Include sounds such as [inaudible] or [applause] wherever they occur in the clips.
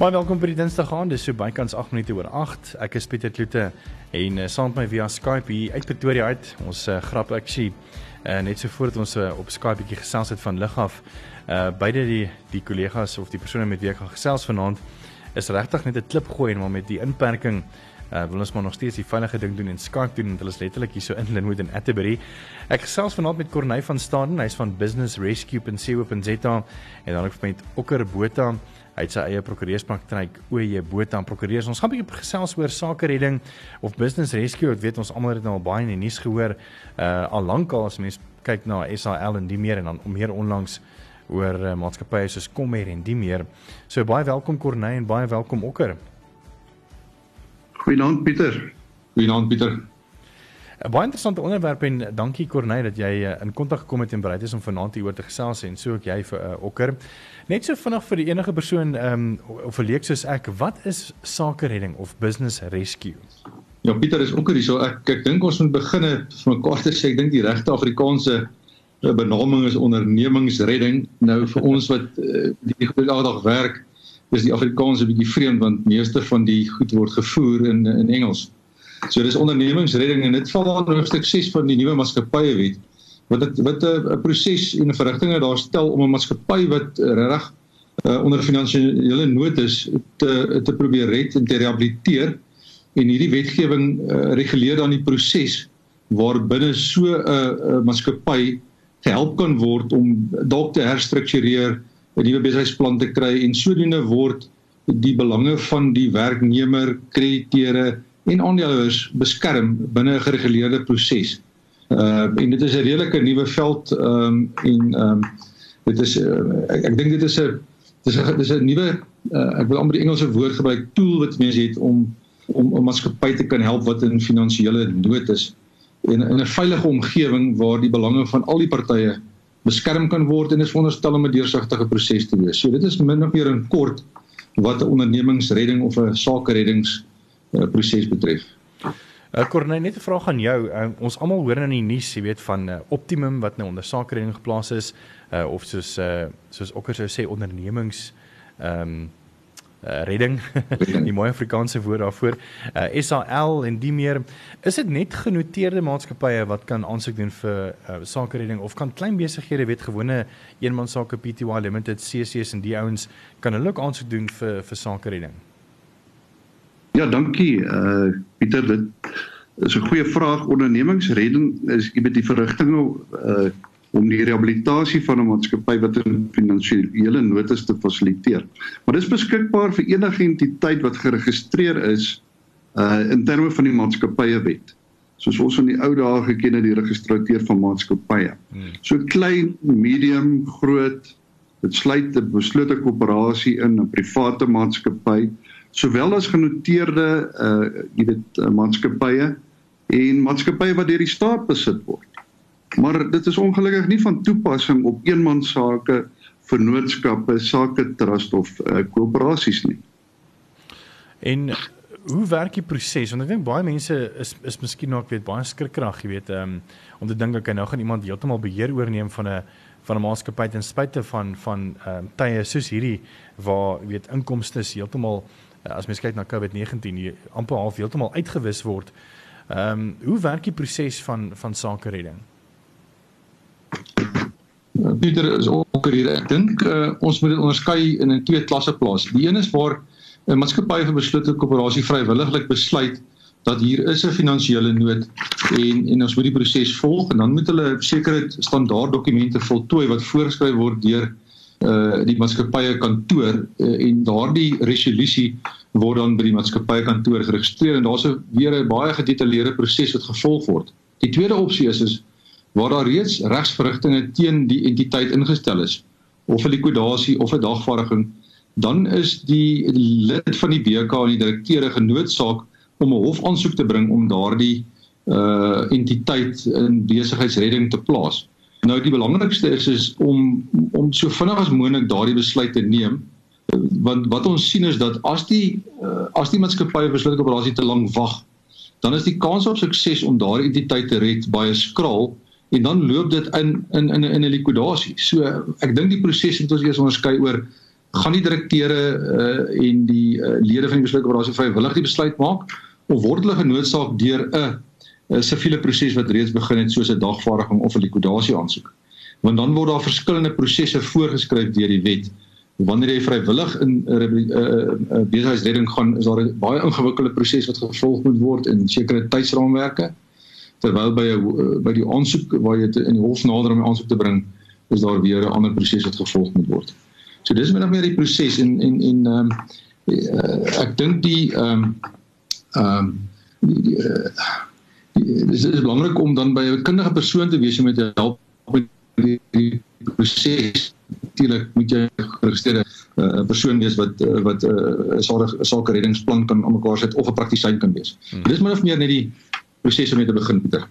Baie welkom by die Dinsdag aand. Dis so bykans 8 minute oor 8. Ek is Pieter Kloete en uh, saam met my via Skype hier uit Pretoria uit. Ons uh, grap ek sien uh, net so voordat ons uh, op Skype bietjie gesels het van lig af. Uh beide die die kollegas of die persone met wie ek gaan gesels vanaand is regtig net 'n klip gooi en maar met die inperking uh wil ons maar nog steeds die veilige ding doen en Skype doen want hulle is letterlik hier so in Linwood en Atterbury. Ek gesels vanaand met Corneil van Staden, hy's van Business Rescue en CEO.za en dan ook met Okker Botha Hy het sy eie prokureurspraktyk OJ Botha aan prokureurs. Ons gaan 'n bietjie gesels oor sake redding of business rescue. Ek weet ons almal het nou al baie in die nuus gehoor uh al lankal as mens kyk na SAL en die meer en dan om meer onlangs oor uh, maatskappye soos Kommer en die meer. So baie welkom Corneille en baie welkom Okker. Goeienaand Pieter. Goeienaand Pieter. 'n Baie interessante onderwerp en dankie Corneille dat jy uh, in kontak gekom het en bereid is om vanaand hieroor te gesels en so ook jy vir uh, Okker. Net so vinnig vir die enige persoon ehm um, of 'n leek soos ek, wat is sake redding of business rescue? Ja, Pieter is ook hier so. Ek ek dink ons moet begin vir mekaar te sê ek dink die regte Afrikaanse eh, benaming is ondernemingsredding. Nou vir ons wat uh, die gebeurdag werk, is die Afrikaans 'n bietjie vreemd want meeste van die goed word gevoer in in Engels. So dis ondernemingsredding en dit val dan hoofstuk 6 van die nuwe maatskappye wet wat het, wat 'n proses en 'n verrigtinge daar stel om 'n maatskappy wat reg uh, onder finansiële nood is te te probeer red en te rehabiliteer en hierdie wetgewing uh, reguleer dan die proses waarbinne so 'n uh, uh, maatskappy gehelp kan word om dalk te herstruktureer 'n nuwe besigheidsplan te kry en sodoende word die belange van die werknemer, krediteure en aandeelhouers beskerm binne 'n gereguleerde proses. Uh en dit is 'n redelike nuwe veld ehm um, en ehm um, dit is uh, ek, ek dink dit is 'n dis 'n dis 'n nuwe uh, ek wil amper die Engelse woord gebruik tool wat mense het om om 'n maatskappy te kan help wat in finansiële nood is en in 'n veilige omgewing waar die belange van al die partye beskerm kan word en is veronderstel om 'n deursigtige proses te wees. So dit is min of meer in kort wat 'n ondernemingsredding of 'n sakereddings uh, proses betref. Uh, Corneille, net 'n vraag aan jou. Uh, ons almal hoor in die nuus, jy weet, van uh, Optimum wat nou onder sakeredding geplaas is, uh, of soos uh, soos Okker sou sê ondernemings ehm um, uh, redding. [laughs] die mooi Afrikaanse woord daarvoor. Uh, SAL en die meer. Is dit net genoteerde maatskappye wat kan aansoek doen vir uh, sakeredding of kan klein besighede weet gewone eenmansake Pty Limited, CC's en die ouens kan hulle ook aansoek doen vir vir sakeredding? Ja, dankie. Uh Pieter, dit is 'n goeie vraag. Ondernemingsredding is jy met die verrigtinge uh om die rehabilitasie van 'n maatskappy wat in finansiële nood is te fasiliteer. Maar dis beskikbaar vir enige entiteit wat geregistreer is uh in terme van die maatskappye-wet. Soos ons in die ou dae geken het die registrateur van maatskappye. Hmm. So klein, medium, groot, dit sluit 'n beslote koöperasie in, 'n private maatskappy sowel as genoteerde uh jy weet uh, maatskappye en maatskappye wat deur die staat besit word. Maar dit is ongelukkig nie van toepassing op eenmansake, vennootskappe, sake trust of uh, koöperasies nie. En hoe werk die proses? Want ek dink baie mense is is miskien ook weet baie skrikkerig, jy weet, um, om te dink ek nou gaan iemand heeltemal beheer oorneem van 'n van 'n maatskappy ten spyte van van ehm um, tye soos hierdie waar jy weet inkomste heeltemal uh, as mens kyk na COVID-19 amper half heeltemal uitgewis word. Ehm um, hoe werk die proses van van sake redding? Pieter is ook hier. Ek dink uh, ons moet dit onderskei in 'n twee klasse plaas. Die een is waar 'n maatskappy of besluite koöperasie vrywilliglik besluit dat hier is 'n finansiële nood en en ons moet die proses volg en dan moet hulle sekere standaard dokumente voltooi wat voorgeskryf word deur uh die maatskappye kantoor uh, en daardie resolusie word dan by die maatskappye kantoor geregistreer en daar's 'n weer 'n baie gedetailleerde proses wat gevolg word. Die tweede opsie is is waar daar reeds regsverrigtinge teen die entiteit ingestel is of 'n likwidasie of 'n dagvaarding, dan is die lid van die BK en die direkteure genoodsaak om 'n hofaansoek te bring om daardie uh entiteit in besigheidsredding te plaas. Nou die belangrikste is is om om so vinnig as moontlik daardie besluit te neem want wat ons sien is dat as die uh, as die maatskappy besluit op operasie te lank wag dan is die kans op sukses om daardie entiteit te red baie skraal en dan loop dit in in in 'n likwidasie. So ek dink die proses moet ons eers onderskei oor gaan die direkteure uh, en die uh, lede van die besluitkoöperasie vrywillig die besluit maak of word hulle genoodsaak deur 'n siviele proses wat reeds begin het soos 'n dagvaarding of 'n likwidasie aansoek? Want dan word daar verskillende prosesse voorgeskryf deur die wet. Wanneer jy vrywillig in 'n uh, uh, uh, besigheidsredding gaan, is daar 'n baie ingewikkelde proses wat gevolg moet word in sekere tydsraamwerke. Terwyl by 'n uh, by die aansoek waar jy in die hof nader om die aansoek te bring, is daar weer 'n ander proses wat gevolg moet word. So dis min of meer die proses en en en ehm um, uh, ek dink die ehm um, ehm um, dit is belangrik om dan by 'n kundige persoon te wees om te help met die proses. Natuurlik moet jy geregistreerde 'n uh, persoon wees wat uh, wat 'n uh, sake sake reddingsplan kan aan mekaar sit of 'n praktisyn kan wees. Hmm. Dis min of meer net die proses om mee te begin, Pieter.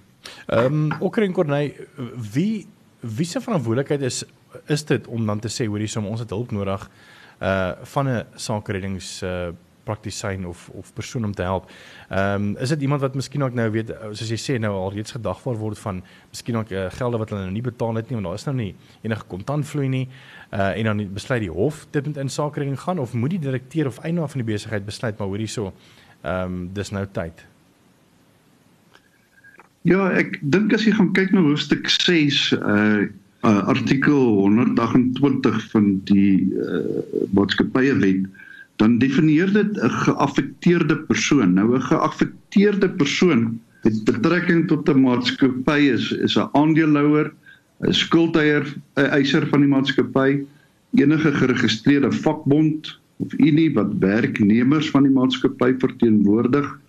Ehm um, Okker en Corneille, wie wie se verantwoordelikheid is is dit om dan te sê hoor hiersom ons het hulp nodig uh van 'n sakereddings uh praktisyn of of persoon om te help. Ehm um, is dit iemand wat miskien ook nou weet soos jy sê nou al reeds gedagvaar word van miskien ook uh, gelde wat hulle nou nie betaal het nie want daar is nou nie enige kontantvloei nie. Uh en dan besluit die hof dit moet in sakeredding gaan of moet die direkteur of eienaar van die besigheid besluit maar hoor hierso ehm um, dis nou tyd. Ja, ek dink as jy gaan kyk na hoofstuk 6 uh, uh artikel 128 van die uh maatskappye wet, dan definieer dit 'n geaffekteerde persoon. Nou 'n geaffekteerde persoon het betrekking tot 'n maatskappy is is 'n aandeelhouer, 'n skuldeier, 'n eiser van die maatskappy, enige geregistreerde vakbond of unie wat werknemers van die maatskappy verteenwoordig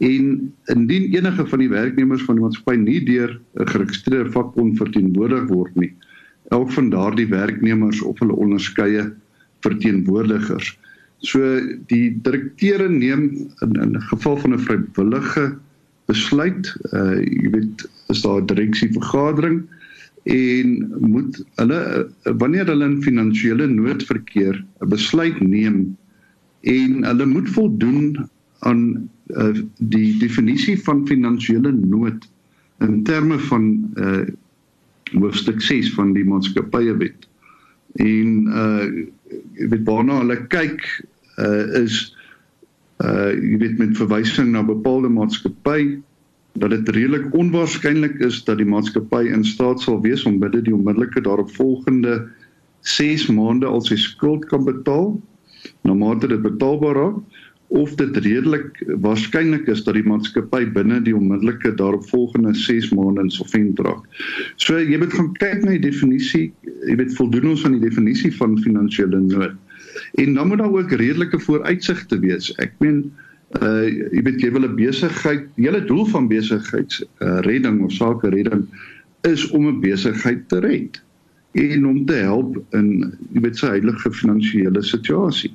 en indien enige van die werknemers van die maatskappy nie deur 'n geregistreerde vakbond verteenwoordig word nie, elk van daardie werknemers of hulle onderskeie verteenwoordigers. So die direkteure neem in in geval van 'n vrywillige besluit, uh jy weet, is daar 'n direksievergadering en moet hulle wanneer hulle in finansiële nood verkeer 'n besluit neem en hulle moet voldoen aan uh, die definisie van finansiële nood in terme van uh hoofstuk 6 van die maatskappye wet. En uh jy weet waarna hulle kyk uh is uh jy weet met verwysing na bepaalde maatskappy dat dit redelik onwaarskynlik is dat die maatskappy in staat sal wees om binne die onmiddellike daaropvolgende 6 maande al sy skuld kan betaal na mate dit betaalbaar raak of dit redelik waarskynlik is dat die maatskappy binne die onmiddellike daaropvolgende 6 maande insolvent raak. So jy moet gaan kyk na die definisie, jy weet voldoen ons aan die definisie van finansiële nood. En dan moet daar ook redelike vooruitsigte wees. Ek meen uh jy weet jy wil 'n besigheid, die hele doel van besigheids uh, redding of sake redding is om 'n besigheid te red en om te help in jy weet sy heilige finansiële situasie.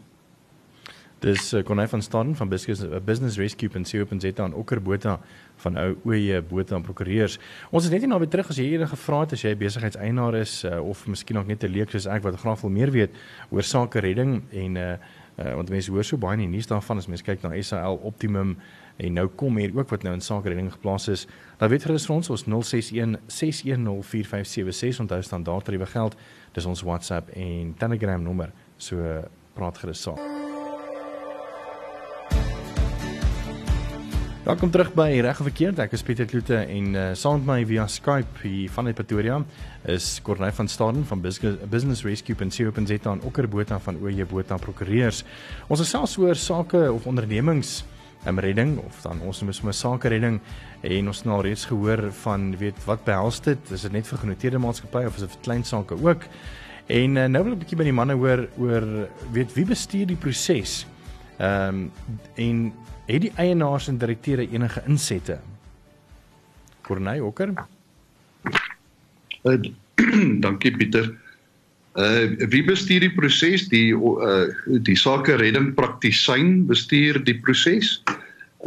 Dis uh, Connie van Staden van Business uh, Business Rescue en Okker Botha van ou Oeye Botha en prokureurs. Ons is net nie naby terug as jy enige vrae het as jy besigheidseienaar is uh, of miskien ook net 'n leek soos ek wat graag wil meer weet oor sake redding en uh, uh want mense hoor so baie in die nuus daarvan as mense kyk na SAL Optimum en nou kom hier ook wat nou in sake redding geplaas is. Dan weet gerus vir ons ons 061 610 4576 onthou staan daar tariewe geld. Dis ons WhatsApp en Telegram nommer. So praat gerus saam. Welkom terug by Reg of Verkeerd. Ek is Pieter Kloete en uh, saam met my via Skype hier van Pretoria is Corneil van Staden van Business Rescue en CEO.za en Okker Botha van OJ Botha Prokureurs. Ons is selfs oor sake of ondernemings em redding of dan ons noem sommer sake redding en ons het nou reeds gehoor van weet wat behels dit? Is dit net vir genoteerde maatskappye of is dit vir klein sake ook? En uh, nou wil ek 'n bietjie by die manne hoor oor weet wie bestuur die proses? Ehm um, en het die eienaars en direkteure enige insette? Corneille Okker. Uh, [clears throat] dankie Pieter. Uh wie bestuur die proses? Die uh die sake redding praktisyn bestuur die proses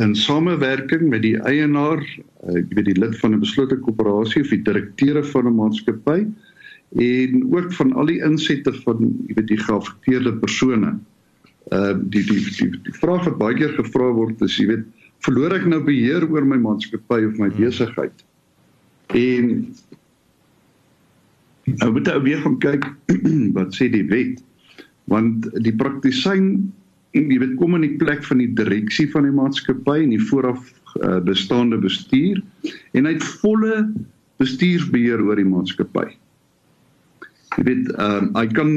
in samewerking met die eienaar, uh, ek weet die lid van 'n beslote koöperasie of die direkteure van 'n maatskappy en ook van al die insette van jy weet die geaffekteerde persone uh die die die die vraag wat baie keer gevra word is jy weet verloor ek nou beheer oor my maatskappy of my hmm. besigheid en nou moet ou weer gaan kyk [clears throat] wat sê die wet want die praktisyn jy weet kom in die plek van die direksie van die maatskappy en die vooraf uh, bestaande bestuur en hy het volle bestuursbeheer oor die maatskappy. Jy weet, ehm uh, hy kan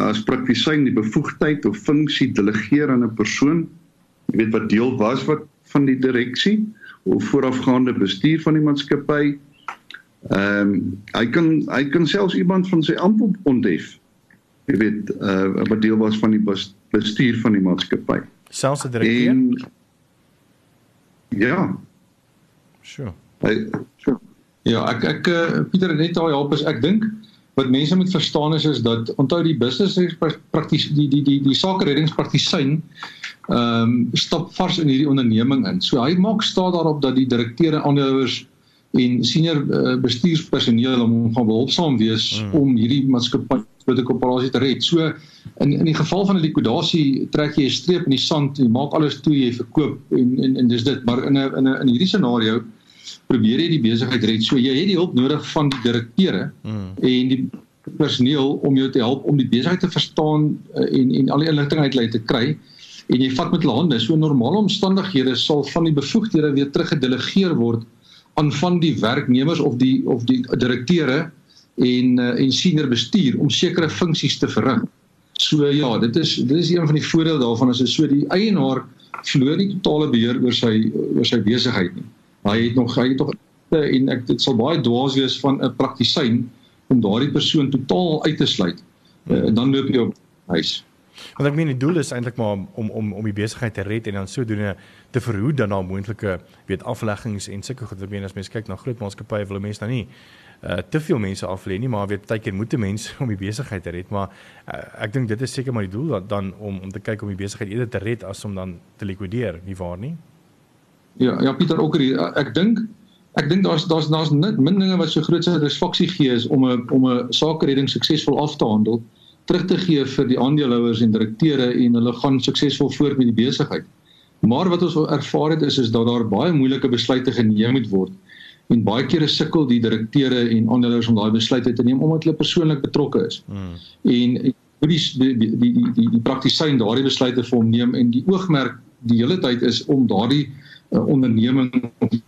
as praktisyn die bevoegdheid of funksie delegeer aan 'n persoon, jy weet wat deel was wat van die direksie of voorafgaande bestuur van die maatskappy. Ehm um, hy kan hy kan selfs iemand van sy amp onthef. Jy weet, uh wat deel was van die bestuur van die maatskappy. Selfs 'n direkteur. Ja. Sure. Hy sure. Ja, ek ek uh, Pieter net daai help is ek dink wat mense moet verstaan is is dat onthou die business prakties die die die die sake reddingspraktisyn ehm um, stap vars in hierdie onderneming in. So hy maak staat daarop dat die direkteure aandeelhouers en senior uh, bestuurspersoneel om gaan behulpsaam wees hmm. om hierdie maatskappy met 'n koöperasie te red. So in in die geval van 'n likwidasie trek jy 'n streep in die sand en maak alles toe jy verkoop en en en dis dit maar in 'n in 'n in hierdie scenario probeer jy die besigheid red. So jy het die hulp nodig van die direkteure hmm. en die personeel om jou te help om die besigheid te verstaan uh, en en al die inligting uit hulle te kry en jy vat met hulle hande. So normale omstandighede sal van die bevoegdhede weer teruggedelegeer word aan van die werknemers of die of die direkteure en uh, en senior bestuur om sekere funksies te verrig. So ja, dit is dit is een van die voordele daarvan as jy so die eienaar verloor nie totale beheer oor sy oor sy besigheid nie. Hy het nog hy het nog en ek dit sal baie dwaas wees van 'n praktisyn om daardie persoon totaal uit te sluit. Uh, dan loop jy op huis. Want ek meen die doel is eintlik maar om om om die besigheid te red en dan sodoende te verhoed dan na moontlike weet afleggings en sulke goed. Ek meen as mens kyk na groot maatskappye wil mense nou nie uh te veel mense aflê nie, maar weet partykeer moet mense [laughs] om die besigheid te red, maar uh, ek dink dit is seker maar die doel dan om om te kyk om die besigheid eerder te red as om dan te likwideer, nie waar nie? Ja, ja Pieter ook hier. Ek dink ek dink daar's daar's daar's net min dinge wat so groot satisfaksie gee is om 'n om 'n sake redding suksesvol af te handel terug te gee vir die aandeelhouers en direkteure en hulle gaan suksesvol voort met die besigheid. Maar wat ons ervaar het is is dat daar baie moeilike besluite geneem moet word en baie kere sukkel die direkteure en aandeelhouers om daai besluite te neem omdat hulle persoonlik betrokke is. Hmm. En hoe die die die die die, die praktisyn daardie besluite vir hom neem en die oogmerk die hele tyd is om daardie uh, onderneming die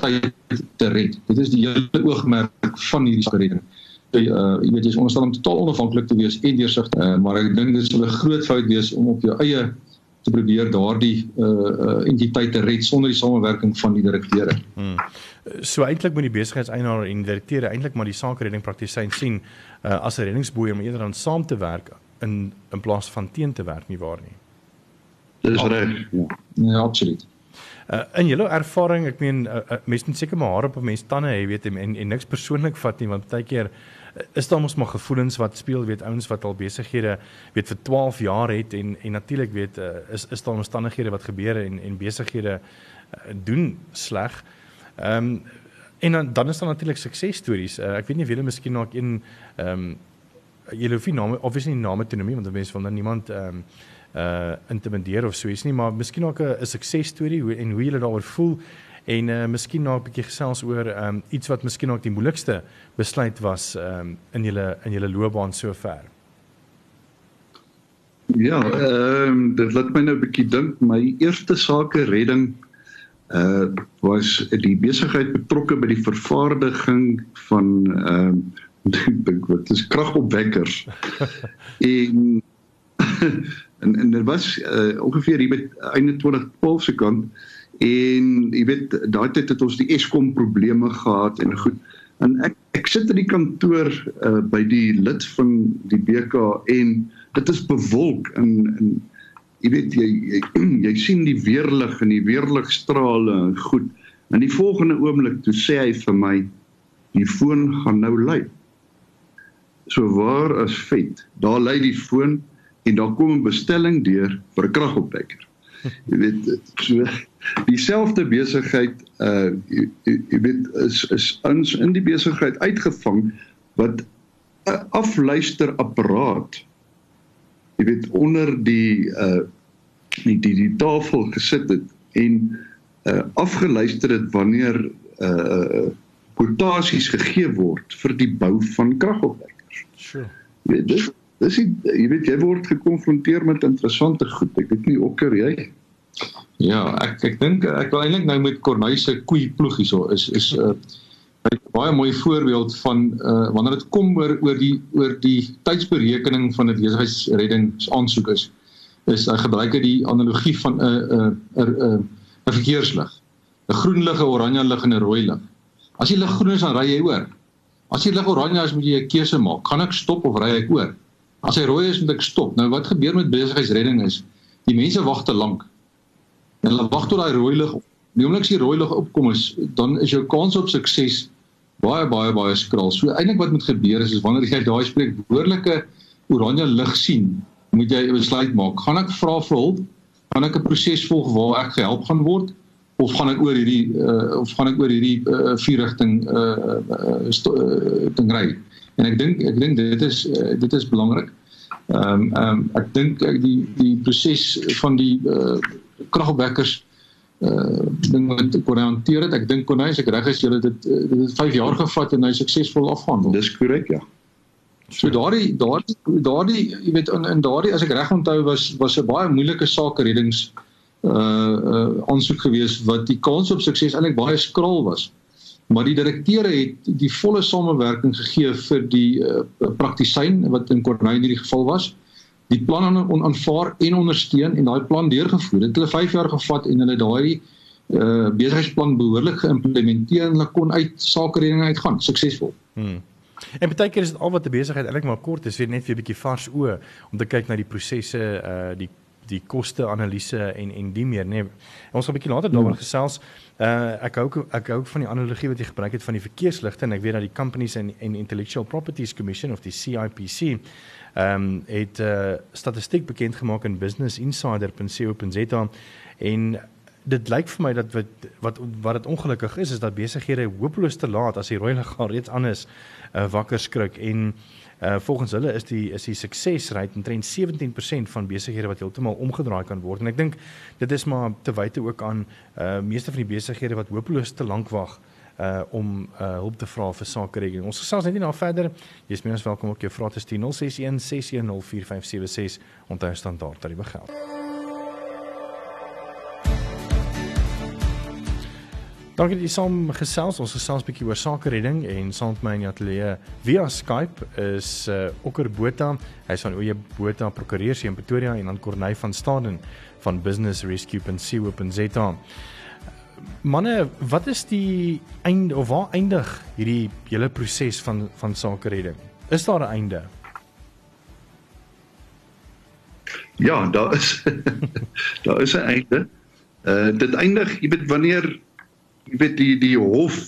tyd te red. Dit is die hele oogmerk van hierdie redding uh jy weet jy is onderstel om totaal onafhanklik te wees en deursigtig uh, maar ek dink dit sal 'n groot fout wees om op jou eie te probeer daardie uh uh entiteit te red sonder die samewerking van die direkteure. Hmm. So eintlik moet die besigheidseienaar en direkteure eintlik maar die sakeredding praktisyn sien uh as 'n reddingsboei om eerder aan saam te werk in in plaas van teen te werk nie waar nie. Dis reg. Ja. Ja, absoluut. Uh, in julle ervaring, ek meen uh, uh, mense moet seker maar hare op mense tande hê, weet jy, en en niks persoonlik vat nie, want baie keer is daar mos maar gevoelens wat speel weet ouens wat al besighede weet vir 12 jaar het en en natuurlik weet uh, is is daar omstandighede wat gebeur en en besighede uh, doen sleg. Ehm um, en dan dan is daar natuurlik suksesstories. Uh, ek weet nie of julle miskien nog een ehm um, julle hoef nie name obviously nie name te noem want mense wil dan niemand ehm um, uh intimideer of so iets nie, maar miskien ook 'n suksesstorie en hoe julle daaroor voel en uh, miskien nou 'n bietjie gesels oor um, iets wat miskien ook die moeilikste besluit was um, in julle in julle loopbaan sover. Ja, ehm um, dit laat my nou 'n bietjie dink my eerste sake redding uh was die besigheid betrokke by die vervaardiging van ehm [laughs] um, dink wat is kragopwekkers. [laughs] en [laughs] en en dit was uh, ongeveer hier by einde 2012 se kant En jy weet daai tyd het ons die Eskom probleme gehad en goed. En ek ek sit in die kantoor uh, by die lid van die BK en dit is bewolk en en jy weet jy jy, [clears throat] jy sien die weerlig en die weerligstrale en goed. En die volgende oomblik toe sê hy vir my die foon gaan nou lui. So waar is vet? Daar lui die foon en daar kom 'n bestelling deur vir 'n kragopwekker. Jy weet so dieselfde besigheid uh jy, jy weet is is ons in die besigheid uitgevang wat 'n afluisterapparaat jy weet onder die uh die die, die tafel gesit het en uh afgeluister het wanneer uh kvotasies gegee word vir die bou van kragopwekkers. Sure. Weet dit dis die, jy weet jy word gekonfronteer met interessante goed. Ek weet nie okker jy. Ja, ek ek dink ek wil eintlik nou met Corneille se koei ploeg hierso is is 'n uh, baie mooi voorbeeld van uh, wanneer dit kom oor oor die oor die tydsberekening van 'n besigheidsreddingsaansoek is is hy gebruik hy die analogie van 'n 'n 'n 'n verkeerslig. 'n Groen lig, 'n oranje lig en 'n rooi lig. As die lig groen is, dan ry jy oor. As die lig oranje is, moet jy 'n keuse maak. Gaan ek stop of ry ek oor? As hy rooi is, moet ek stop. Nou wat gebeur met besigheidsredding is, die mense wag te lank. Hulle wag tot daai rooi lig. Die oomblik as die rooi lig opkom is, dan is jou kans op sukses baie baie baie skraal. So eintlik wat moet gebeur is, is wanneer jy daai spreek woordelike oranje lig sien, moet jy 'n besluit maak. Gaan ek vra vir hulp? Gaan ek 'n proses volg waar ek gehelp gaan word of gaan ek oor hierdie uh, of gaan ek oor hierdie uh, vier rigting uh, uh, uh, ding ry? En ek dink ek dink dit is uh, dit is belangrik. Ehm um, ehm um, ek dink die die proses van die uh, kragopwekkers uh ding wat kon hanteer het. Ek dink kon hy as ek reg is, julle dit dit het 5 jaar gevat en hy suksesvol afgehandel. Dis korrek, ja. So daardie daardie daardie jy weet in in daardie as ek reg onthou was was 'n baie moeilike sake reddings uh uh aansoek geweest wat die kans op sukses eintlik baie skraal was. Maar die direkteure het die volle samewerking gegee vir die uh, praktisyn wat in Corneille in hierdie geval was. Die plan aan aanvaar en ondersteun en daai plan deurgevoer. Dit het hulle 5 jaar gevat en hulle daai uh besigheidsplan behoorlik geïmplementeer en hulle kon uit sake redding uitgaan suksesvol. Hmm. En baie keer is dit al wat 'n besigheid eintlik maar kort is, weer net vir 'n bietjie vars oë om te kyk na die prosesse, uh die die koste analise en en die meer, nee. Ons gaan 'n bietjie later daaroor hmm. gesels. Uh ek hou ek hou van die analogie wat jy gebruik het van die verkeersligte en ek weet dat die Companies and, and Intellectual Properties Commission of die CIPC ehm um, het uh, statistiek bekend gemaak in Business Insider.co.za en dit lyk vir my dat wat wat wat dit ongelukkig is is dat besighede hopeloos te laat as die rooi lig al reeds aan is uh, wakker skrik en uh, volgens hulle is die is die suksesrate omtrent 17% van besighede wat heeltemal omgedraai kan word en ek dink dit is maar te wyte ook aan uh, meeste van die besighede wat hopeloos te lank wag uh om uh hulp te vra vir sake rekening. Ons gesels net nie nou verder. Jy is meer as welkom om jou vrae te stuur 061 610 4576 onthou standaard tariewe geld. Dankie dat jy saam gesels. Ons gesels 'n bietjie oor sake redding en saam met my in die ateljee via Skype is uh, Okker Botha. Hy's van Oye Botha Prokureurs hier in Pretoria en dan Corneil van Staden van Business Rescue en CEO.za. Manne, wat is die einde of waar eindig hierdie hele proses van van sake redding? Is daar 'n einde? Ja, daar is [laughs] daar is 'n einde. Uh dit eindig, jy weet wanneer jy weet die die hof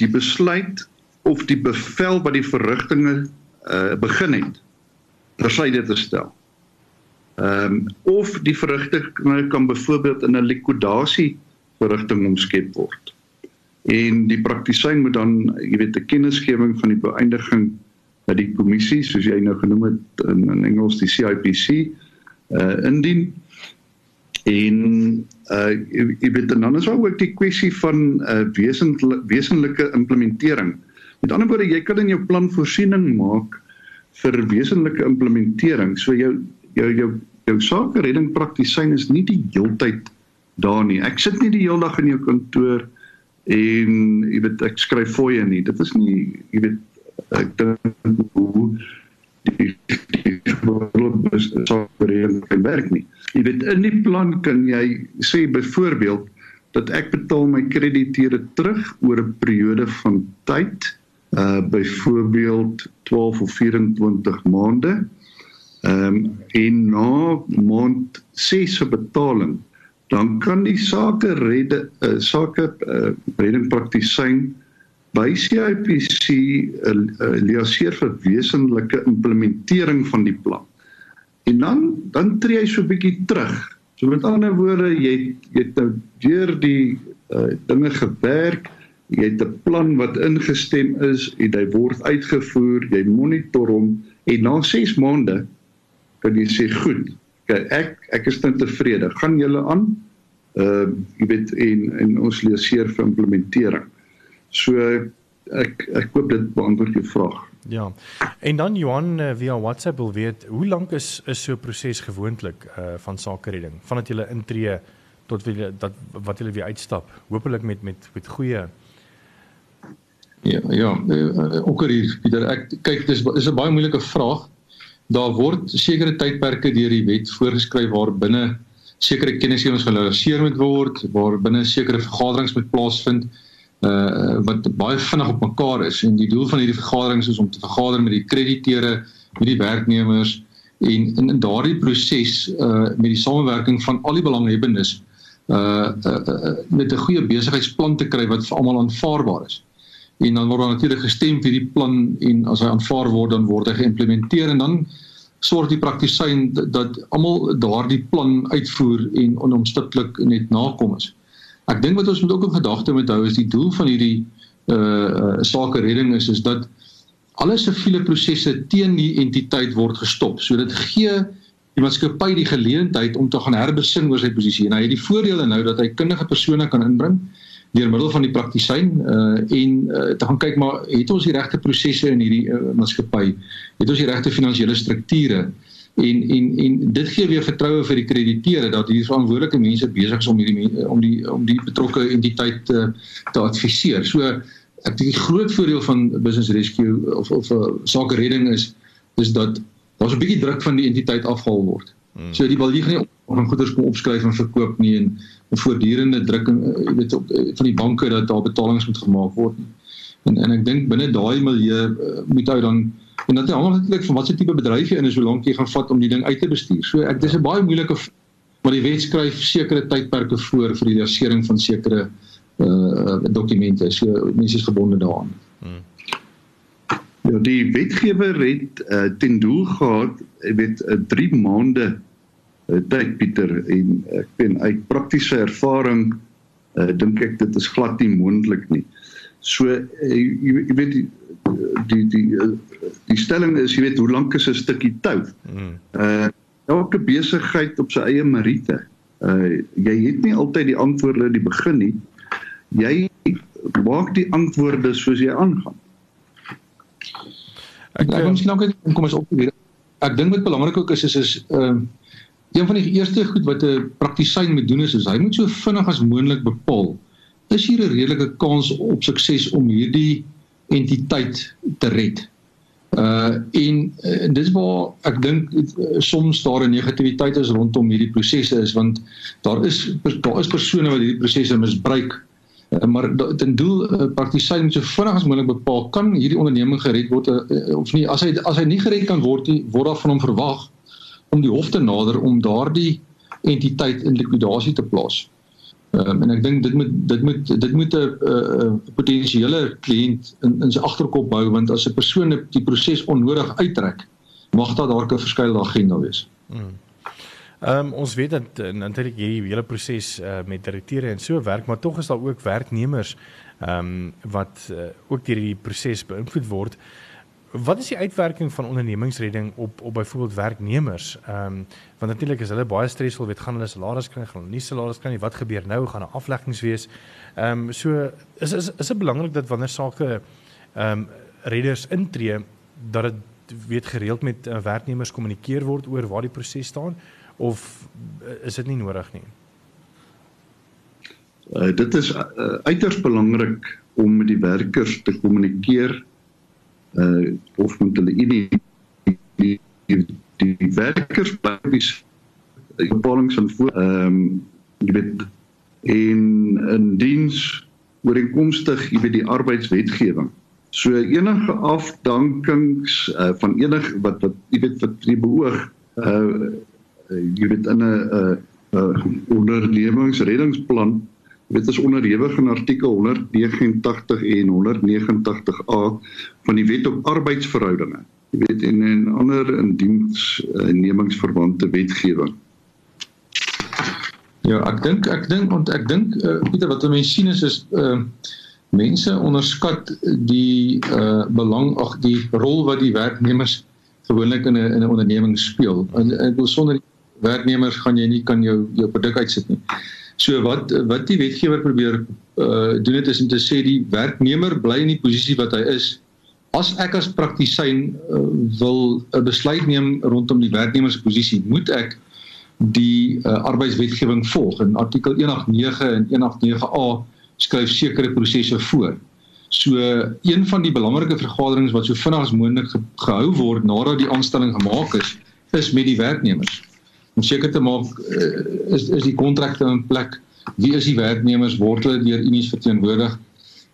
die besluit of die bevel wat die verrigtinge uh begin het tersyde te stel. Ehm um, of die verrigtinge kan byvoorbeeld in 'n likwidasie verrigting omskep word. En die praktisyn moet dan jy weet 'n kennisgewing van die beëindiging by die kommissie soos jy nou genoem het in, in Engels die CIPC uh indien en uh jy weet dan is ook die kwessie van uh wesentlike wesenlike implementering. Met ander woorde, jy kan in jou plan voorsiening maak vir wesenlike implementering. So jou jou jou jou sake redding praktisyn is nie die heeltyd daar nie. Ek sit nie die hele dag in jou kantoor en jy weet ek skryf fooie nie. Dit is nie jy weet ek dink hoe die die sake redding werk nie. Jy weet in die plan kan jy sê byvoorbeeld dat ek betaal my krediteure terug oor 'n periode van tyd, uh byvoorbeeld 12 of 24 maande. Ehm um, en na maand 6 se betaling dan kan die sake redde uh, sake uh, redding praktisyn by CIPC uh, uh, liaseer vir wesenlike implementering van die plan. En dan dan tree hy so 'n bietjie terug. So met ander woorde, jy jy het nou deur die uh, dinge gewerk. Jy het 'n plan wat ingestem is en hy word uitgevoer. Jy monitor hom en na 6 maande kan jy sê, "Goed, okay, ek ek is nou tevrede. Gaan julle aan?" Uh jy weet en en ons leeseer vir implementering. So ek ek hoop dit beantwoord jou vraag. Ja. En dan Johan uh, via WhatsApp wil weet, hoe lank is is so 'n proses gewoonlik uh van sake redding? Vandat jy intree tot wie dat wat jy weer uitstap. Hoopelik met met met goeie Ja, ja, ook hier Pieter, ek kyk dis is 'n baie moeilike vraag. Daar word sekere tydperke deur die wet voorgeskryf waar binne sekere kennisgewings gelanseer moet word, waar binne sekere vergaderings moet plaasvind uh wat baie vinnig op mekaar is en die doel van hierdie vergaderings is om te vergader met die krediteure, met die werknemers en in, in daardie proses uh met die samewerking van al die belanghebbendes uh, uh, uh met 'n goeie besigheidsplan te kry wat vir almal aanvaarbaar is. En dan word daar natuurlik gestem vir die plan en as hy aanvaar word dan word hy geïmplementeer en dan sorg die praktisyn dat, dat almal daardie plan uitvoer en onomstiptelik net nakom is. Ek dink wat ons moet ook in gedagte moet hou is die doel van hierdie uh, uh sake redding is is dat alle siviele prosesse teen die entiteit word gestop. So dit gee die maatskappy die geleentheid om te gaan herbesin oor sy posisie. En hy het die voordele nou dat hy kundige persone kan inbring deur middel van die praktisyn uh en uh, te gaan kyk maar het ons die regte prosesse in hierdie uh, maatskappy? Het ons die regte finansiële strukture? En en en dit gee weer vertroue vir die krediteure dat hier verantwoordelike mense besig is om hierdie om die om die betrokke entiteit te te adviseer. So ek dink die groot voordeel van business rescue of of 'n uh, sake redding is is dat daar's 'n bietjie druk van die entiteit afhaal word. Hmm. So die gaan nie van goederes kom opskryf en verkoop nie en 'n voortdurende drukking uh, jy weet op uh, van die banke dat daar betalings moet gemaak word. En en ek dink binne daai milieu uh, moet hy dan En dit hang natuurlik van watter tipe bedryf jy in is, hoe lank jy gaan vat om die ding uit te bestuur. So ek dis 'n baie moeilike maar die wet skryf sekere tydperke voor vir die lasering van sekere uh dokumente. So mense is gebonde daaraan. Hmm. Ja, die wetgewer het uh, ten doel gehad, jy weet, 'n uh, 3 maande uh, tyd Pieter en ek ben uit praktiese ervaring uh, dink ek dit is glad nie moontlik nie. So uh, jy, jy weet die die die die stelling is jy weet hoe lank is 'n stukkie tou. Mm. Uh elke besigheid op sy eie meriete. Uh jy het nie altyd die antwoorde die begin nie. Jy maak die antwoorde soos jy aangaan. Ek kom miskien ook kom ons op hier. Ek dink wat belangrik ook is is is ehm uh, een van die eerste goed wat 'n praktisyn moet doen is, is hy moet so vinnig as moontlik bepaal is hier 'n redelike kans op sukses om hierdie entiteit te red. Uh en, en dis waar ek dink uh, soms daar 'n negativiteit is rondom hierdie prosesse is want daar is daar is persone wat hierdie prosesse misbruik. Uh, maar ten doel uh, praktisyn moet so vinnig as moontlik bepaal kan hierdie onderneming gered word uh, uh, of nie as hy as hy nie gered kan word nie word daar van hom verwag om die hof te nader om daardie entiteit in likwidasie te plaas. Um, en ek dink dit moet dit moet dit moet 'n uh, potensiële kliënt in in sy agterkop hou want as 'n persoon die proses onnodig uittrek, mag daar dalk 'n verskeie agenda wees. Hmm. Ehm um, ons weet dat natuurlik hierdie hele proses uh, met direkteure en so werk, maar tog is daar ook werknemers ehm um, wat uh, ook deur hierdie proses beïnvloed word. Wat is die uitwerking van ondernemingsredding op op byvoorbeeld werknemers? Ehm um, want natuurlik is hulle baie stresvol, weet gaan hulle salaris kry, gaan hulle nie salaris kry nie, wat gebeur nou? Gaan daar afleggings wees? Ehm um, so is is is dit belangrik dat wanneer sake ehm um, redders intree dat dit weet gereeld met uh, werknemers kommunikeer word oor waar die proses staan of uh, is dit nie nodig nie? Uh, dit is uh, uiters belangrik om met die werkers te kommunikeer uh of met hulle die die, die, die werkers basies bepalings van voor ehm um, jy weet in 'n diens ooreenkomstig jy weet die arbeidswetgewing. So enige afdankings uh, van enig wat wat jy weet wat jy beoog uh jy weet in 'n uh, uh, ondernemingsreddingsplan Dit is onderhewig aan artikel 189 en 189A van die Wet op Arbeidsverhoudinge. Jy weet en en ander indiensnemingsverwante wetgewing. Ja, ek dink ek dink want ek dink uh, Pieter wat mense sien is is uh, mense onderskat die uh, belang ag die rol wat die werknemers gewoonlik in 'n in 'n onderneming speel. En ek wil sonder werknemers gaan jy nie kan jou jou produk uitsit nie. So wat wat die wetgewer probeer uh doen dit is om te sê die werknemer bly in die posisie wat hy is As ek as praktisyn uh, wil 'n besluit neem rondom die werknemersposisie, moet ek die uh, arbeidswetgewing volg. In artikel 189 en 189A skryf sekere prosesse voor. So een van die belangrike vergaderings wat so vinnig as moontlik ge gehou word nadat die aanstelling gemaak is, is met die werknemers. Om seker te maak uh, is is die kontrakte in plek. Wie is die werknemers? Word hulle deur unies verteenwoordig?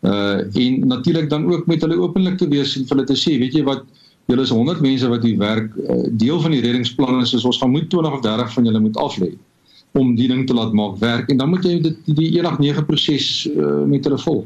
Uh en natuurlik dan ook met hulle openlik te wees en vir hulle te sê, weet jy wat, julle is 100 mense wat hier werk. Uh, deel van die reddingsplan is, is ons gaan moet 20 of 30 van julle moet aflê om die ding te laat maak werk en dan moet jy dit die 189 proses uh, met hulle volg.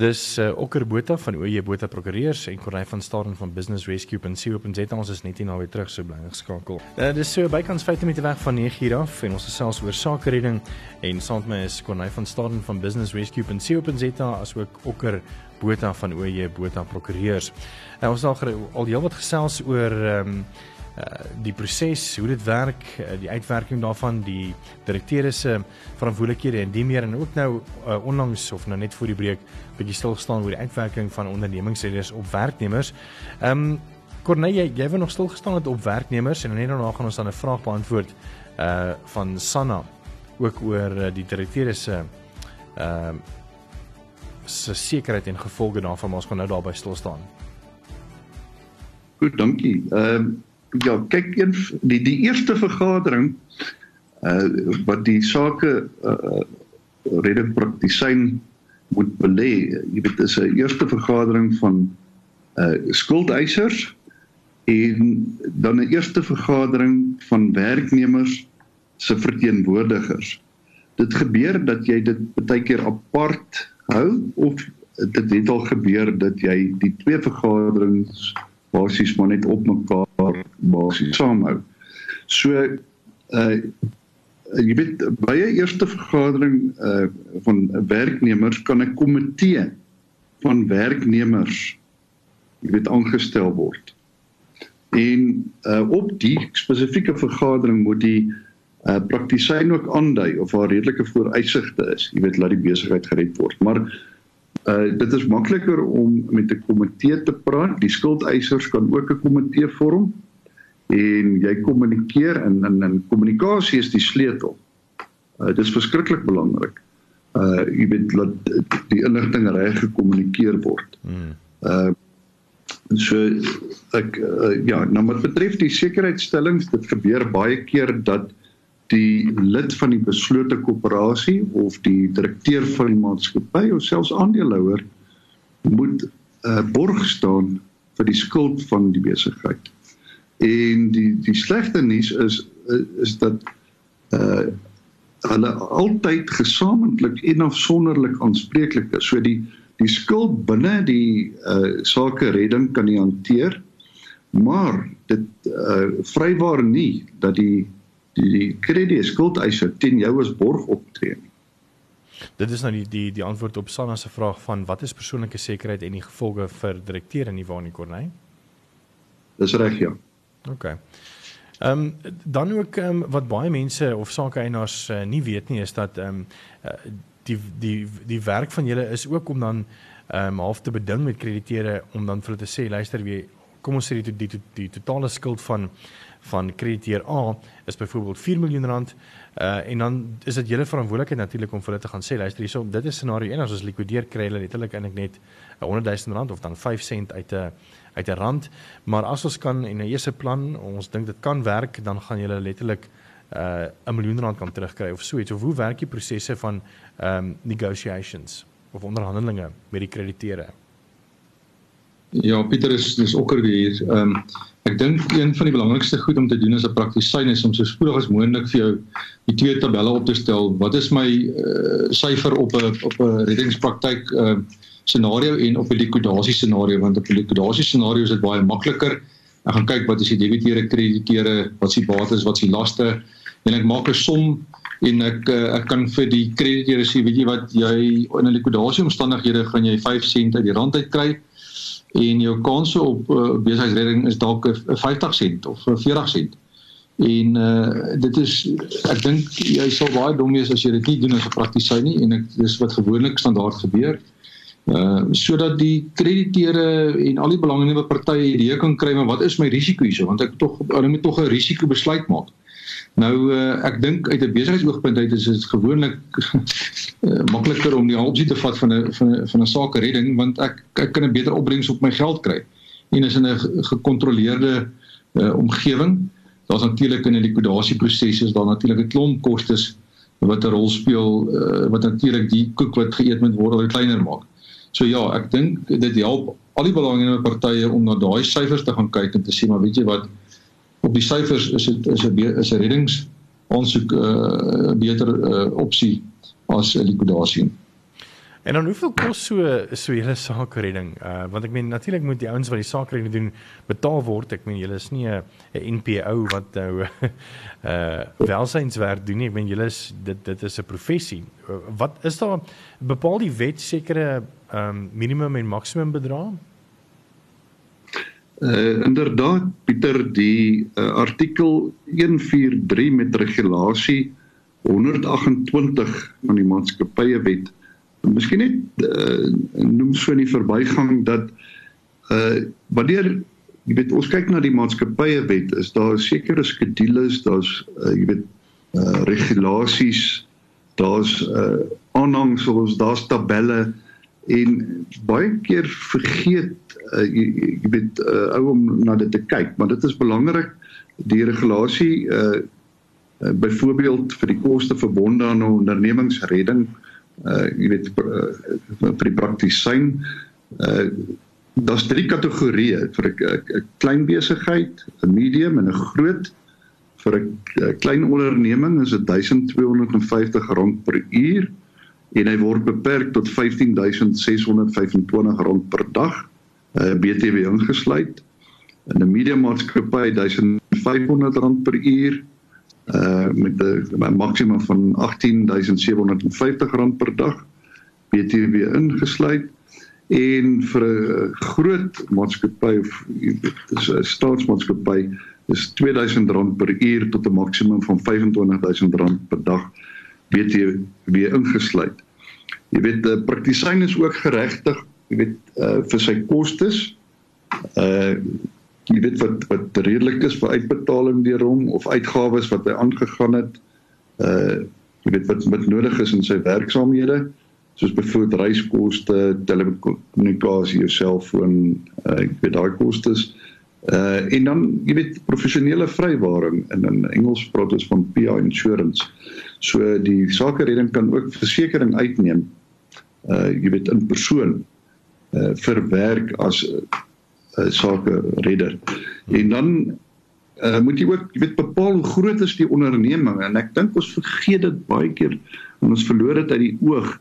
Dis uh, Okker Botha van OJ Botha Prokureurs en Corneil van Staden van Business Rescue en CEO.za ons is net hier naby terug so bly geskakel. Uh, dis so bykans 5 minute weg van 9 uur af en ons gesels oor sake redding en saam met my is Corneil van Staden van Business Rescue en CEO.za asook Okker Botha van OJ Botha Prokureurs. Uh, ons het al al heelwat gesels oor um, die proses, hoe dit werk, uh, die uitwerking daarvan, die direkteure se verantwoordelikhede en die meer en ook nou uh, onlangs of nou net voor die breek bietjie stil gestaan oor die uitwerking van ondernemingsredes op werknemers. Ehm um, Corneille, jy, het nog stil gestaan op werknemers en net daarna gaan ons dan 'n vraag beantwoord uh van Sanna ook oor uh, die direkteure se ehm uh, se sekerheid en gevolge daarvan, maar ons gaan nou daarby stil staan. Goed, dankie. Ehm um, ja, kyk een die die eerste vergadering uh wat die sake uh redding praktisyn moet belê. Jy weet dis 'n eerste vergadering van uh skuldeisers en dan 'n eerste vergadering van werknemers se verteenwoordigers. Dit gebeur dat jy dit baie keer apart hou of dit het al gebeur dat jy die twee vergaderings basies maar net op mekaar basies saamhou. So uh jy weet by 'n eerste vergadering uh van werknemers kan 'n komitee van werknemers jy weet aangestel word. En uh op die spesifieke vergadering moet die uh praktisyn ook aandui of haar redelike vooruitsigte is. Jy weet laat die besigheid gered word. Maar Uh dit is makliker om met 'n komitee te praat. Die skuldeisers kan ook 'n komitee vorm en jy kommunikeer en en en kommunikasie is die sleutel. Uh dit is verskriklik belangrik. Uh jy weet dat die inligting reg gekommunikeer word. Hmm. Uh so ek uh, ja, nou wat betref die sekuriteitstellings, dit gebeur baie keer dat die lid van die beslote koöperasie of die direkteur van die maatskappy of selfs aandeelhouer moet uh, eh, borg staan vir die skuld van die besigheid. En die die slegte nuus is is dat uh hulle altyd gesamentlik en afsonderlik aanspreeklik is. So die die skuld binne die uh sake redding kan nie hanteer maar dit uh vrywaar nie dat die die krediet skuldeiser teen jou as borg optree. Dit is nou die die die antwoord op Sanna se vraag van wat is persoonlike sekerheid en die gevolge vir direkteur in die Wani Korney? Dis reg ja. OK. Ehm um, dan ook um, wat baie mense of sakeeienaars uh, nie weet nie is dat ehm um, uh, die die die werk van julle is ook om dan ehm um, half te beding met krediteure om dan vir hulle te sê luister wie kom ons sê die die, die, die totale skuld van van krediteur A is byvoorbeeld 4 miljoen rand uh en dan is dit julle verantwoordelikheid natuurlik om vir hulle te gaan sê luister hierso dit is scenario 1 as ons likwideer kry hulle letterlik eintlik net 100 000 rand of dan 5 sent uit 'n uit 'n rand. Maar as ons kan en 'n eerste plan ons dink dit kan werk dan gaan julle letterlik uh 'n miljoen rand kan terugkry of so iets. Of hoe werk die prosesse van um negotiations of onderhandelinge met die krediteure Ja, Pieter is dis okker hier. Ehm um, ek dink een van die belangrikste goed om te doen as 'n praktisyn is om so spoedig as moontlik vir jou die twee tabelle op te stel. Wat is my uh, syfer op 'n op 'n reddingspraktyk ehm uh, scenario en op 'n likwidasie scenario want op 'n likwidasie scenario is dit baie makliker. Ek gaan kyk wat is die debiteure, krediteure, wat is die bates, wat is die laste en ek maak 'n som en ek uh, ek kan vir die krediteure sê weet jy wat jy in 'n likwidasie omstandighede gaan jy 5 sent uit die rand uit kry en jou kanse op uh, besigheidsredding is dalk 'n 50 sent of 'n 40 sent. En uh dit is ek dink jy sal baie dom wees as jy dit nie doen as 'n praktisyn nie en ek dis wat gewoonlik standaard gebeur. Uh sodat die krediteure en al die belangrike partye idee kan kry maar wat is my risiko hierso want ek tog hulle moet tog 'n risiko besluit maak. Nou uh, ek dink uit 'n besigheidsoogpunt uit is dit gewoonlik [laughs] uh, makliker om die opsie te vat van 'n van 'n van 'n sake redding want ek ek kan 'n beter opbrengs op my geld kry. En is in 'n gekontroleerde uh, omgewing. Daar's natuurlik in 'n likwidasieproses is daar natuurlik 'n klomp kostes wat 'n rol speel uh, wat natuurlik die koek wat geëet moet word al kleiner maak. So ja, ek dink dit help al die belangrike partye om na daai syfers te gaan kyk en te sê maar weet jy wat op die syfers is dit is 'n is 'n reddings aansoek 'n uh, beter uh, opsie as likwidasie. En dan hoeveel kos so so julle sakeredding? Uh want ek meen natuurlik moet die ouens wat die sakeredding doen betaal word. Ek meen julle is nie 'n NPO wat nou uh [laughs] welsynswerk doen nie. Ek meen julle is dit dit is 'n professie. Uh, wat is daar bepaal die wet sekere um minimum en maksimum bedrag? Uh inderdaad Pieter die uh, artikel 143 met regulasie 128 van die maatskappye wet Miskien net uh, noem so in die verbygang dat uh wanneer jy weet ons kyk na die maatskappye wet is daar sekere skedules, daar's uh, jy weet uh regulasies, daar's uh aanhangsels, daar's tabelle en baie keer vergeet uh, jy, jy weet uh, ou om na dit te kyk, maar dit is belangrik die regulasie uh, uh byvoorbeeld vir die koste verbonde aan 'n ondernemingsredding uh jy weet uh, vir die praktisyn uh daar's drie kategorieë vir 'n klein besigheid, 'n medium en 'n groot. Vir 'n klein onderneming is dit R1250 per uur en hy word beperk tot R15625 per dag, uh BTW ingesluit. In 'n medium maatskappy R1500 per uur uh met 'n maksimum van R18750 per dag BTW ingesluit en vir 'n groot maatskappy of 'n staatsmaatskappy is R2000 per uur tot 'n maksimum van R25000 per dag BTW ingesluit. Jy weet die praktisyn is ook geregtig, jy weet uh vir sy kostes uh jy weet wat wat redelik is vir uitbetaling deur hom of uitgawes wat hy aangegaan het uh jy weet wat wat nodig is in sy werksaamhede soos byvoorbeeld reiskoste, telekommunikasie, jou selfoon, uh ek weet daai kostes uh en dan jy weet professionele vrywaring in in Engels praat ons van PI insurance. So die sake redding kan ook versekerings uitneem uh jy weet in persoon uh vir werk as uh, sake redder. En dan uh, moet jy ook jy weet bepaal hoe groot is die onderneming en ek dink ons vergeet dit baie keer en ons verloor dit uit die oog.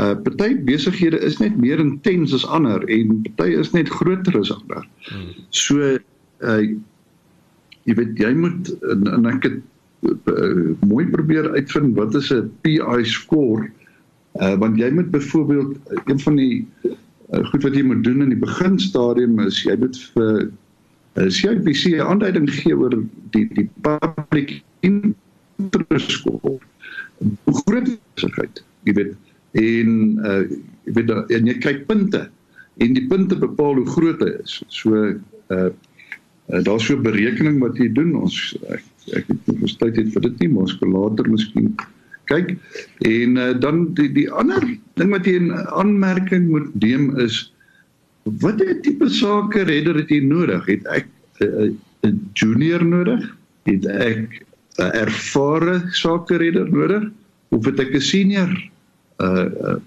Uh party besighede is net meer intens as ander en party is net groter as ander. So uh jy weet jy moet en, en ek het uh, mooi probeer uitvind wat is 'n PI score uh want jy moet byvoorbeeld een van die uh, goed wat jy moet doen in die beginstadium is jy moet vir uh, CIPC 'n aanduiding gee oor die die public interest score. Hoe groot is dit? Jy weet en uh, jy weet en jy kyk punte en die punte bepaal hoe groot hy is. So uh, uh daar's so 'n berekening wat jy doen. Ons ek, ek het nie verstaan dit vir dit nie, maar ons kan later miskien kyk. En uh, dan die die ander ding wat jy in aanmerking moet neem is wat het tipe sake redder het jy nodig? Het ek 'n uh, uh, junior nodig? Het ek 'n uh, ervare sake redder nodig? Of het ek 'n senior uh, uh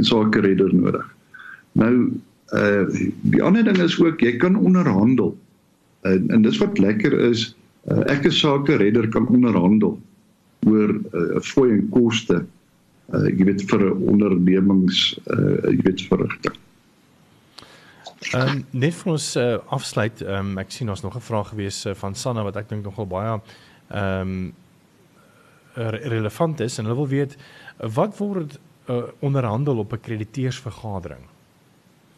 sake redder nodig? Nou uh die ander ding is ook jy kan onderhandel en en dis wat lekker is uh, ek as sake redder kan onderhandel oor uh, fooi en koste uh jy weet vir 'n ondernemings uh jy weet verrigting. Ehm um, net vir ons uh, afsluit, ehm um, ek sien ons nog 'n vraag gewees uh, van Sanna wat ek dink nogal baie ehm um, relevant is en hulle wil weet wat word uh, onderhandel op 'n krediteursvergadering?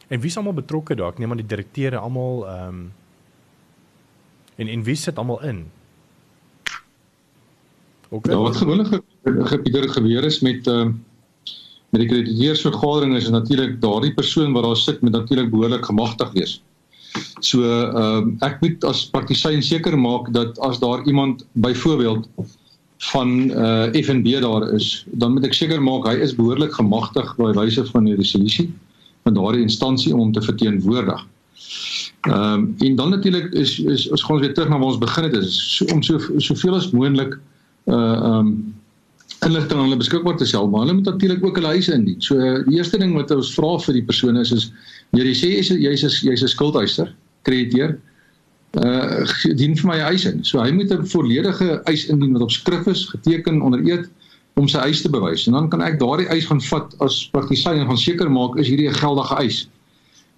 En wie is almal betrokke daar? Ek neem aan die direkteure almal ehm um, en en wie sit almal in? Okay. Ja, wat gewoonlik gebeur gebeur is met ehm uh, met die krediteursvergadering is natuurlik daardie persoon wat daar sit met natuurlik behoorlik gemagtig wees. So ehm um, ek moet as praktisyn seker maak dat as daar iemand byvoorbeeld van uh eh, FNB daar is, dan moet ek seker maak hy is behoorlik gemagtig by wyse van 'n resolusie van daardie instansie om te verteenwoordig. Ehm um, en dan natuurlik is is ons gaan weer terug na waar ons begin het is so, om so soveel as moontlik uh ehm um, inligting aan hulle beskikbaar te stel, maar hulle moet natuurlik ook hulle huise indien. So die eerste ding wat ons vra vir die persoon is is jy sê jy's jy's jy's 'n skuldhyser, krediteer. Uh dien vir my eis in. So hy moet 'n volledige eis indien wat op skrif is, geteken onder eed om sy eis te bewys. En dan kan ek daardie eis gaan vat as praktisyn en gaan seker maak is hierdie 'n geldige eis.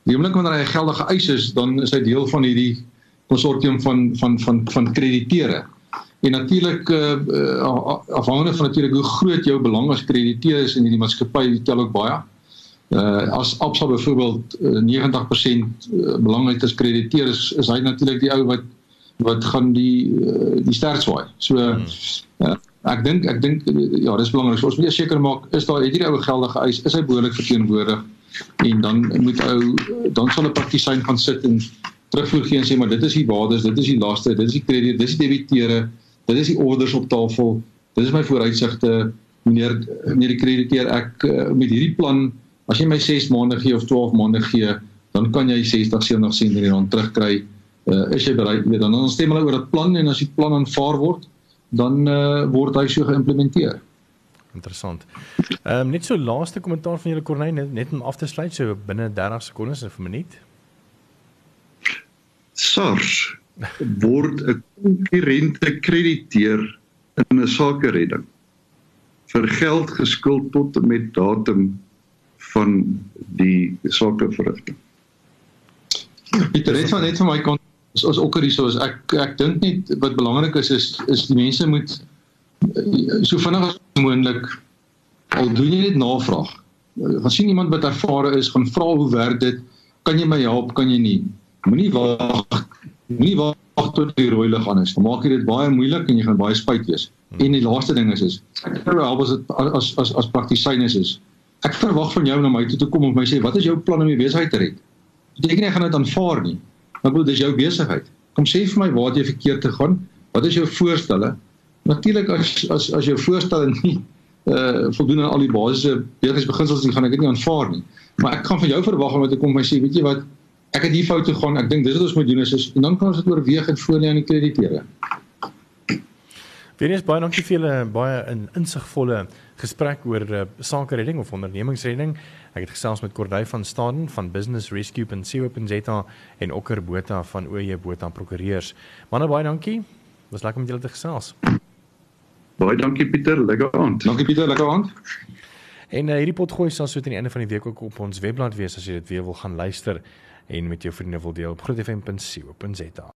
Die oomblik wanneer hy 'n geldige eis is, dan is hy deel van hierdie konsortium van van van van krediteure. En natuurlik uh, afhangende van natuurlik hoe groot jou belang as krediteur is in hierdie maatskappy, tel ook baie. Uh as Absa byvoorbeeld uh, 90% belang het as krediteur is, is hy natuurlik die ou wat wat gaan die uh, die sterk swaai. So uh, ek dink ek dink ja, dis belangrik. So, ons moet seker maak is daar hierdie ou geldige eis, is hy behoorlik verteenwoordig? En dan moet ou dan sal 'n praktisyn gaan sit en terugvoer gee en sê maar dit is die waardes, dit is die laste, dit is die krediet, dit is die debiteure, dit is die orders op tafel. Dit is my vooruitsigte meneer meneer die krediteur ek uh, met hierdie plan as jy my 6 maande gee of 12 maande gee, dan kan jy 60 70 sent in die rand terugkry. Uh, is jy bereid? Dan dan stem hulle oor dat plan en as die plan aanvaar word, dan uh, word hy so geïmplementeer. Interessant. Ehm um, net so laaste kommentaar van julle Corneille net, net om af te sluit so binne 30 sekondes of 'n minuut. SARS word 'n konkurrente krediteur in 'n sakeredding vir geld geskuld tot en met datum van die sakeverrigting. Pieter, net van net van my kant is ons ook hierso is ek ek dink net wat belangrik is is is die mense moet so vinnig as moontlik al doen jy net navraag. Gaan sien iemand wat ervare is, gaan vra hoe werk dit? Kan jy my help? Kan jy nie? Moenie wag. Moenie wag tot die rooi lig aan is. Dan maak jy dit baie moeilik en jy gaan baie spyt wees. En die laaste ding is is ek help as dit as as as praktisyn is. Ek verwag van jou na my toe te kom en my sê wat is jou plan om jou besigheid te red? Beteken jy gaan dit aanvaar nie. Maar bedoel dis jou besigheid. Kom sê vir my waar jy verkeerd te gaan. Wat is jou voorstelle? Natuurlik as as as jou voorstel nie uh voldoen aan al die basiese besigheidsbeginsels nie, gaan ek dit nie aanvaar nie. Maar ek gaan van jou verwag om te kom en sê, weet jy wat, ek het hier foute gegaan. Ek dink dis wat ons moet doen is, is en dan kan ons dit oorweeg en voorlê aan die krediteure. Weens baie dankie vir julle baie in insigvolle gesprek oor uh, sake redding of ondernemingsredding. Ek het gesels met Corday van Staden van Business Rescue en CEO.za en Okker Botha van OJ Botha Prokureurs. Manne baie dankie. Was lekker om julle te gesels. Baie dankie Pieter, lekker aand. Dankie Pieter, lekker aand. En uh, hierdie potgooi sal so teen die einde van die week ook op ons webblad wees as jy dit weer wil gaan luister en met jou vriende wil deel op grootfm.co.za.